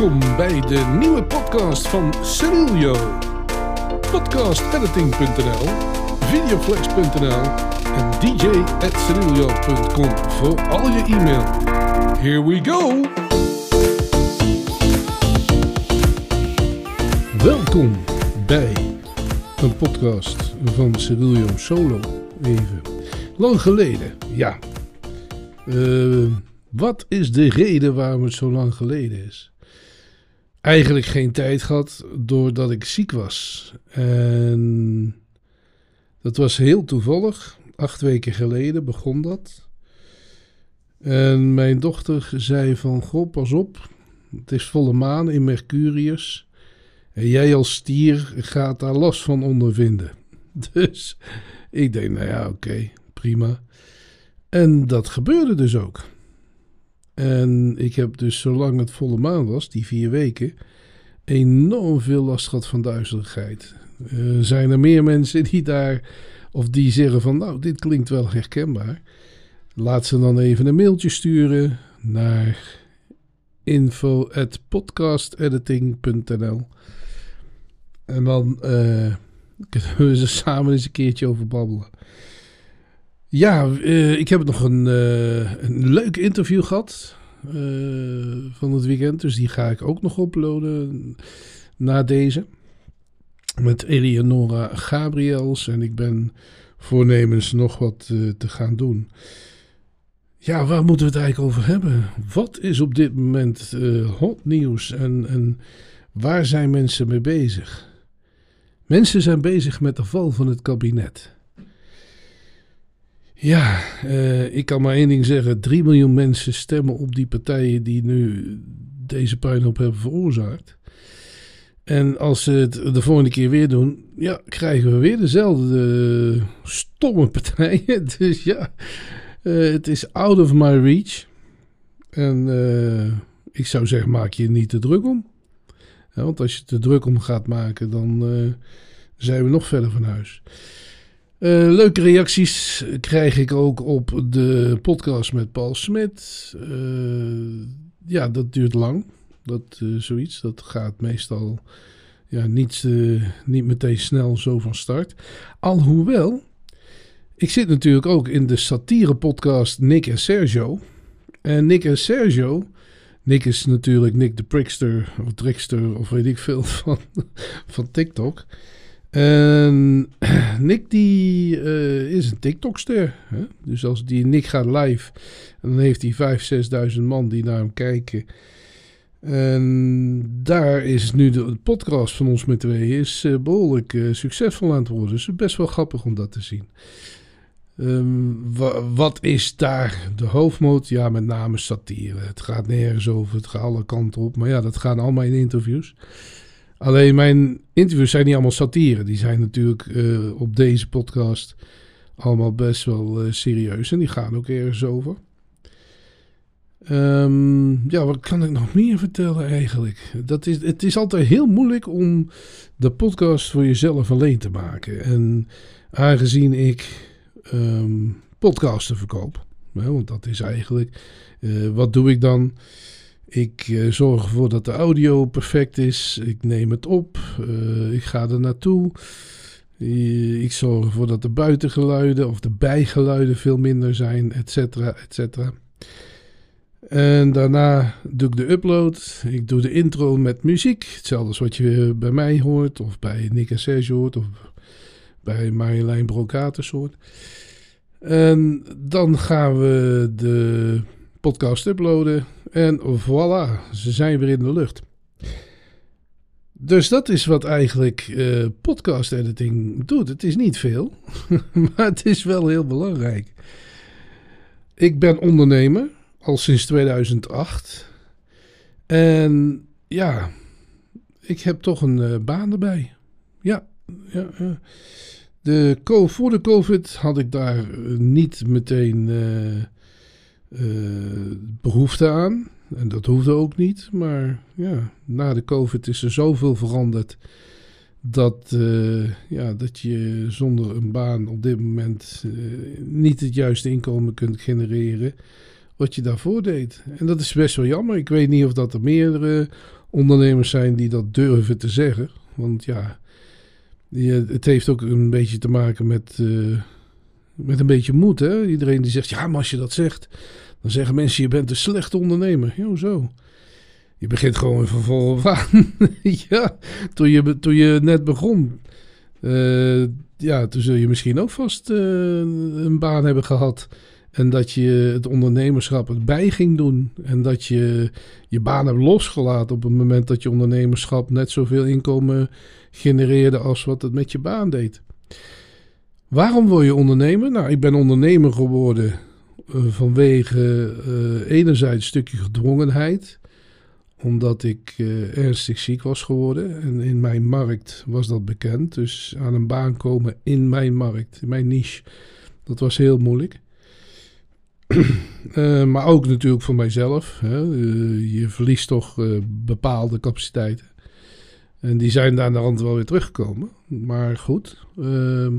Welkom bij de nieuwe podcast van Cerilio. Podcastediting.nl, videoflex.nl en dj.cerilio.com voor al je e-mail. Here we go! Welkom bij een podcast van Cerilio Solo. Even. Lang geleden, ja. Eh, wat is de reden waarom het zo lang geleden is? Eigenlijk geen tijd gehad doordat ik ziek was. En dat was heel toevallig. Acht weken geleden begon dat. En mijn dochter zei van, goh, pas op. Het is volle maan in Mercurius. En jij als stier gaat daar last van ondervinden. Dus ik denk, nou ja, oké, prima. En dat gebeurde dus ook. En ik heb dus zolang het volle maan was, die vier weken, enorm veel last gehad van duizeligheid. Uh, zijn er meer mensen die daar, of die zeggen van, nou, dit klinkt wel herkenbaar. Laat ze dan even een mailtje sturen naar info.podcastediting.nl En dan uh, kunnen we ze samen eens een keertje over babbelen. Ja, uh, ik heb nog een, uh, een leuk interview gehad uh, van het weekend. Dus die ga ik ook nog uploaden na deze. Met Eleonora Gabriels. En ik ben voornemens nog wat te gaan doen. Ja, waar moeten we het eigenlijk over hebben? Wat is op dit moment hot nieuws en, en waar zijn mensen mee bezig? Mensen zijn bezig met de val van het kabinet. Ja, uh, ik kan maar één ding zeggen. 3 miljoen mensen stemmen op die partijen die nu deze puinhoop hebben veroorzaakt. En als ze het de volgende keer weer doen, ja, krijgen we weer dezelfde stomme partijen. Dus ja, uh, het is out of my reach. En uh, ik zou zeggen, maak je niet te druk om. Want als je te druk om gaat maken, dan zijn we nog verder van huis. Uh, leuke reacties krijg ik ook op de podcast met Paul Smit. Uh, ja, dat duurt lang. Dat, uh, zoiets. Dat gaat meestal ja, niet, niet meteen snel zo van start. Alhoewel, ik zit natuurlijk ook in de satire podcast Nick en Sergio. En Nick en Sergio. Nick is natuurlijk Nick de Prickster of Trickster of weet ik veel van, van TikTok. En Nick die uh, is een TikTokster. Hè? Dus als die Nick gaat live, dan heeft hij 5.000, 6.000 man die naar hem kijken. En daar is nu de podcast van ons met tweeën is uh, behoorlijk uh, succesvol aan het worden. Dus het is best wel grappig om dat te zien. Wa wat is daar de hoofdmoot? Ja, met name satire. Het gaat nergens over, het gaat alle kanten op. Maar ja, dat gaan allemaal in interviews. Alleen mijn interviews zijn niet allemaal satire. Die zijn natuurlijk uh, op deze podcast allemaal best wel uh, serieus. En die gaan ook ergens over. Um, ja, wat kan ik nog meer vertellen eigenlijk? Dat is, het is altijd heel moeilijk om de podcast voor jezelf alleen te maken. En aangezien ik um, podcasten verkoop, hè, want dat is eigenlijk, uh, wat doe ik dan? Ik uh, zorg ervoor dat de audio perfect is. Ik neem het op. Uh, ik ga er naartoe. Uh, ik zorg ervoor dat de buitengeluiden of de bijgeluiden veel minder zijn, et cetera, et cetera. En daarna doe ik de upload. Ik doe de intro met muziek. Hetzelfde als wat je bij mij hoort, of bij Nick en Serge hoort, of bij Marjolein Brocatus hoort. En dan gaan we de podcast uploaden. En voilà, ze zijn weer in de lucht. Dus dat is wat eigenlijk uh, podcast editing doet. Het is niet veel, maar het is wel heel belangrijk. Ik ben ondernemer al sinds 2008. En ja, ik heb toch een uh, baan erbij. Ja, ja, ja. De, voor de COVID had ik daar niet meteen behoefte aan. En dat hoefde ook niet. Maar ja, na de COVID is er zoveel veranderd. Dat, uh, ja, dat je zonder een baan op dit moment uh, niet het juiste inkomen kunt genereren. Wat je daarvoor deed. En dat is best wel jammer. Ik weet niet of dat er meerdere ondernemers zijn die dat durven te zeggen. Want ja, het heeft ook een beetje te maken met, met een beetje moed. Hè? Iedereen die zegt, ja, maar als je dat zegt, dan zeggen mensen, je bent een slechte ondernemer. Jo, zo. Je begint gewoon van volle aan. ja, toen je, toen je net begon. Uh, ja, toen zul je misschien ook vast uh, een baan hebben gehad. En dat je het ondernemerschap erbij ging doen. En dat je je baan hebt losgelaten op het moment dat je ondernemerschap net zoveel inkomen genereerde als wat het met je baan deed. Waarom wil je ondernemen? Nou, ik ben ondernemer geworden uh, vanwege uh, enerzijds een stukje gedwongenheid omdat ik uh, ernstig ziek was geworden. En in mijn markt was dat bekend. Dus aan een baan komen in mijn markt, in mijn niche, dat was heel moeilijk. maar ook natuurlijk voor mijzelf. Hè. Je verliest toch bepaalde capaciteiten. En die zijn daar aan de rand wel weer teruggekomen. Maar goed. Ehm,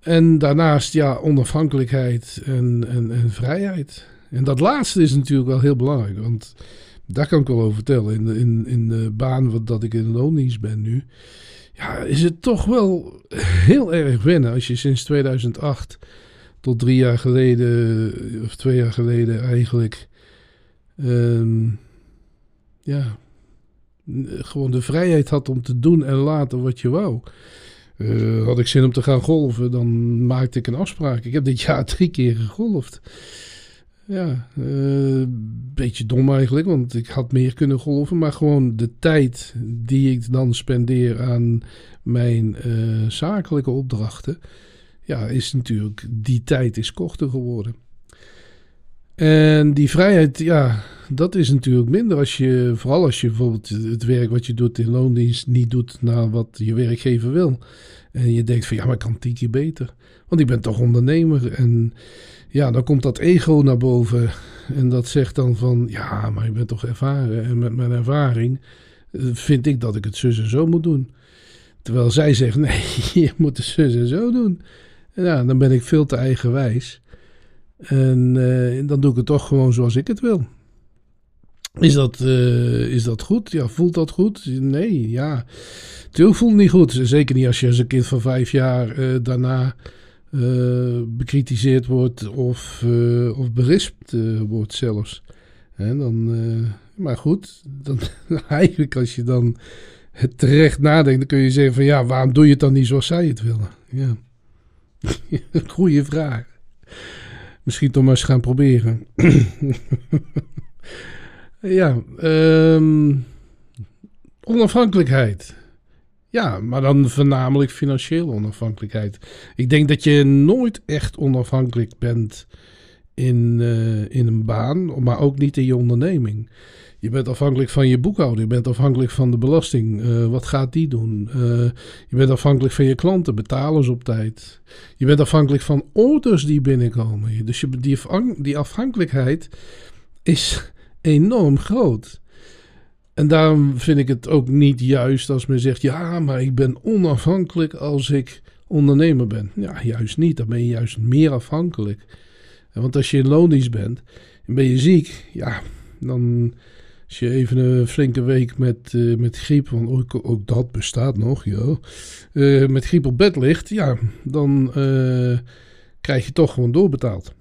en daarnaast, ja, onafhankelijkheid en, en, en vrijheid. En dat laatste is natuurlijk wel heel belangrijk. Want daar kan ik wel over vertellen. In de, in, in de baan wat, dat ik in loondienst ben nu. Ja, is het toch wel heel erg wennen als je sinds 2008 tot drie jaar geleden, of twee jaar geleden eigenlijk, um, ja, gewoon de vrijheid had om te doen en laten wat je wou. Uh, had ik zin om te gaan golven, dan maakte ik een afspraak. Ik heb dit jaar drie keer gegolfd. Ja, uh, beetje dom eigenlijk, want ik had meer kunnen golven. Maar gewoon de tijd die ik dan spendeer aan mijn uh, zakelijke opdrachten. Ja, is natuurlijk, die tijd is korter geworden. En die vrijheid, ja, dat is natuurlijk minder als je, vooral als je bijvoorbeeld het werk wat je doet in loondienst niet doet naar wat je werkgever wil. En je denkt van ja, maar ik kan tien keer beter. Want ik ben toch ondernemer en ja, dan komt dat ego naar boven. En dat zegt dan van, ja, maar ik ben toch ervaren. En met mijn ervaring eh, vind ik dat ik het zus en zo moet doen. Terwijl zij zegt, nee, je moet het zus en zo doen. En ja, dan ben ik veel te eigenwijs. En uh, dan doe ik het toch gewoon zoals ik het wil. Is dat, uh, is dat goed? Ja, voelt dat goed? Nee, ja. Het voelt niet goed. Zeker niet als je als een kind van vijf jaar uh, daarna bekritiseerd wordt of, of berispt wordt zelfs. Dan, maar goed, dan, eigenlijk als je dan het terecht nadenkt, dan kun je zeggen van ja, waarom doe je het dan niet zoals zij het willen? Ja, goede vraag. Misschien toch maar eens gaan proberen. ja, um, onafhankelijkheid. Ja, maar dan voornamelijk financiële onafhankelijkheid. Ik denk dat je nooit echt onafhankelijk bent in, uh, in een baan, maar ook niet in je onderneming. Je bent afhankelijk van je boekhouder, je bent afhankelijk van de belasting. Uh, wat gaat die doen? Uh, je bent afhankelijk van je klanten, betalen ze op tijd. Je bent afhankelijk van orders die binnenkomen. Dus die, die afhankelijkheid is enorm groot. En daarom vind ik het ook niet juist als men zegt: ja, maar ik ben onafhankelijk als ik ondernemer ben. Ja, juist niet. Dan ben je juist meer afhankelijk. Want als je in loondienst bent en ben je ziek, ja, dan als je even een flinke week met, uh, met griep, want ook, ook, dat bestaat nog, joh, uh, met griep op bed ligt, ja, dan uh, krijg je toch gewoon doorbetaald.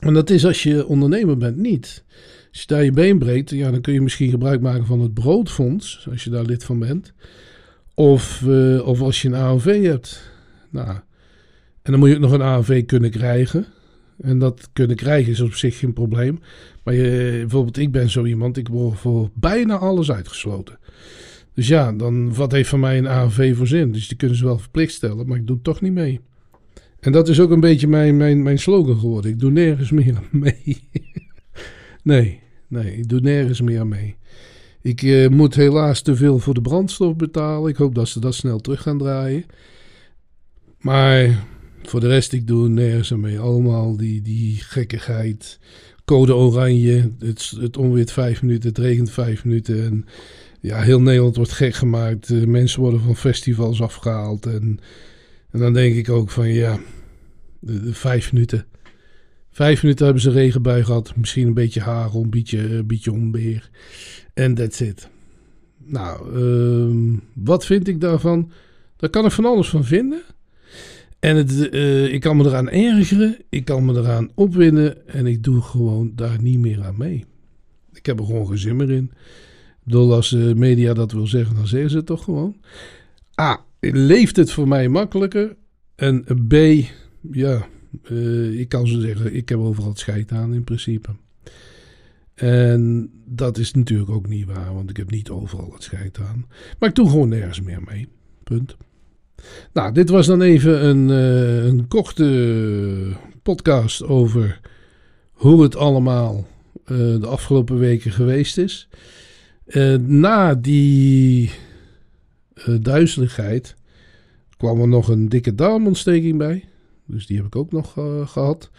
En dat is als je ondernemer bent niet. Als je daar je been breekt, ja, dan kun je misschien gebruik maken van het broodfonds, als je daar lid van bent. Of, of als je een AOV hebt. Nou, en dan moet je ook nog een AOV kunnen krijgen. En dat kunnen krijgen is op zich geen probleem. Maar je, bijvoorbeeld, ik ben zo iemand, ik word voor bijna alles uitgesloten. Dus ja, dan wat heeft van mij een AOV voor zin? Dus die kunnen ze wel verplicht stellen, maar ik doe toch niet mee. En dat is ook een beetje mijn, mijn, mijn slogan geworden. Ik doe nergens meer mee. nee, nee, ik doe nergens meer mee. Ik uh, moet helaas te veel voor de brandstof betalen. Ik hoop dat ze dat snel terug gaan draaien. Maar voor de rest, ik doe nergens mee. Allemaal die, die gekkigheid. Code oranje. Het, het onweert vijf minuten, het regent vijf minuten. En ja, heel Nederland wordt gek gemaakt. Uh, mensen worden van festivals afgehaald. En, en dan denk ik ook van ja, de, vijf minuten Vijf minuten hebben ze regenbui gehad. Misschien een beetje hagel, een beetje, een beetje onbeheer. En that's it. Nou, ehm, wat vind ik daarvan? Daar kan ik van alles van vinden. En het, eh, ik kan me eraan ergeren. Ik kan me eraan opwinden. En ik doe gewoon daar niet meer aan mee. Ik heb er gewoon geen zin meer in. Bedoel, als de media dat wil zeggen, dan zeggen ze het toch gewoon. A, leeft het voor mij makkelijker? En B, ja, uh, ik kan zo zeggen, ik heb overal het scheid aan in principe. En dat is natuurlijk ook niet waar, want ik heb niet overal het scheid aan. Maar ik doe gewoon nergens meer mee. Punt. Nou, dit was dan even een, uh, een korte podcast over hoe het allemaal uh, de afgelopen weken geweest is. Uh, na die duizeligheid kwam er nog een dikke darmontsteking bij. Dus die heb ik ook nog gehad.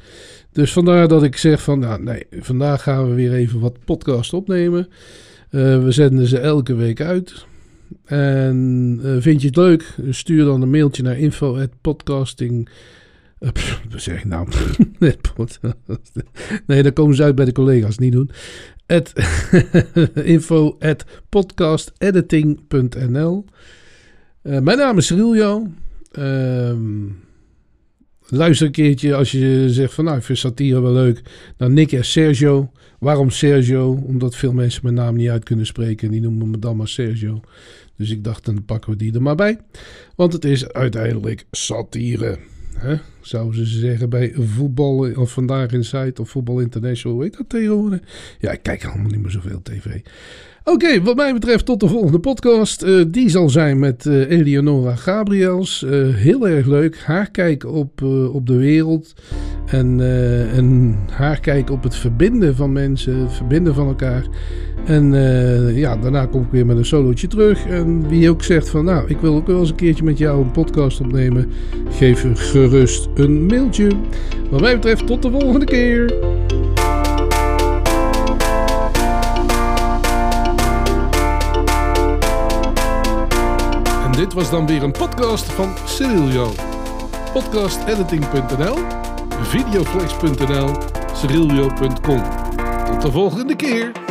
Dus vandaar dat ik zeg van, nou nee, vandaag gaan we weer even wat podcast opnemen. We zenden ze elke week uit. En uh, vind je het leuk? Stuur dan een mailtje naar info@podcasting. Wat zeg ik nou? nee, dan komen ze uit bij de collega's, niet doen. At info at podcastediting.nl Mijn naam is Riljo. Ehm Luister een keertje als je zegt van nou, ik vind satire wel leuk. Naar Nick en Sergio. Waarom Sergio? Omdat veel mensen mijn naam niet uit kunnen spreken. En die noemen me dan maar Sergio. Dus ik dacht, dan pakken we die er maar bij. Want het is uiteindelijk satire. Hè? Zouden ze zeggen bij voetbal of vandaag in site of voetbal international. Weet dat tegenwoordig? Ja, ik kijk allemaal niet meer zoveel tv. Oké, wat mij betreft tot de volgende podcast. Uh, die zal zijn met uh, Eleonora Gabriels. Uh, heel erg leuk. Haar kijk op, op de wereld. En, en haar kijk op het verbinden van mensen. Het verbinden van elkaar. En ja, daarna kom ik weer met een solootje terug. En wie ook zegt van nou, ik wil ook wel eens een keertje met jou een podcast opnemen. Geef gerust een mailtje. Wat mij betreft tot de volgende keer. Dit was dan weer een podcast van Cyrilio. Podcastediting.nl, videoflex.nl, cyrilio.com. Tot de volgende keer.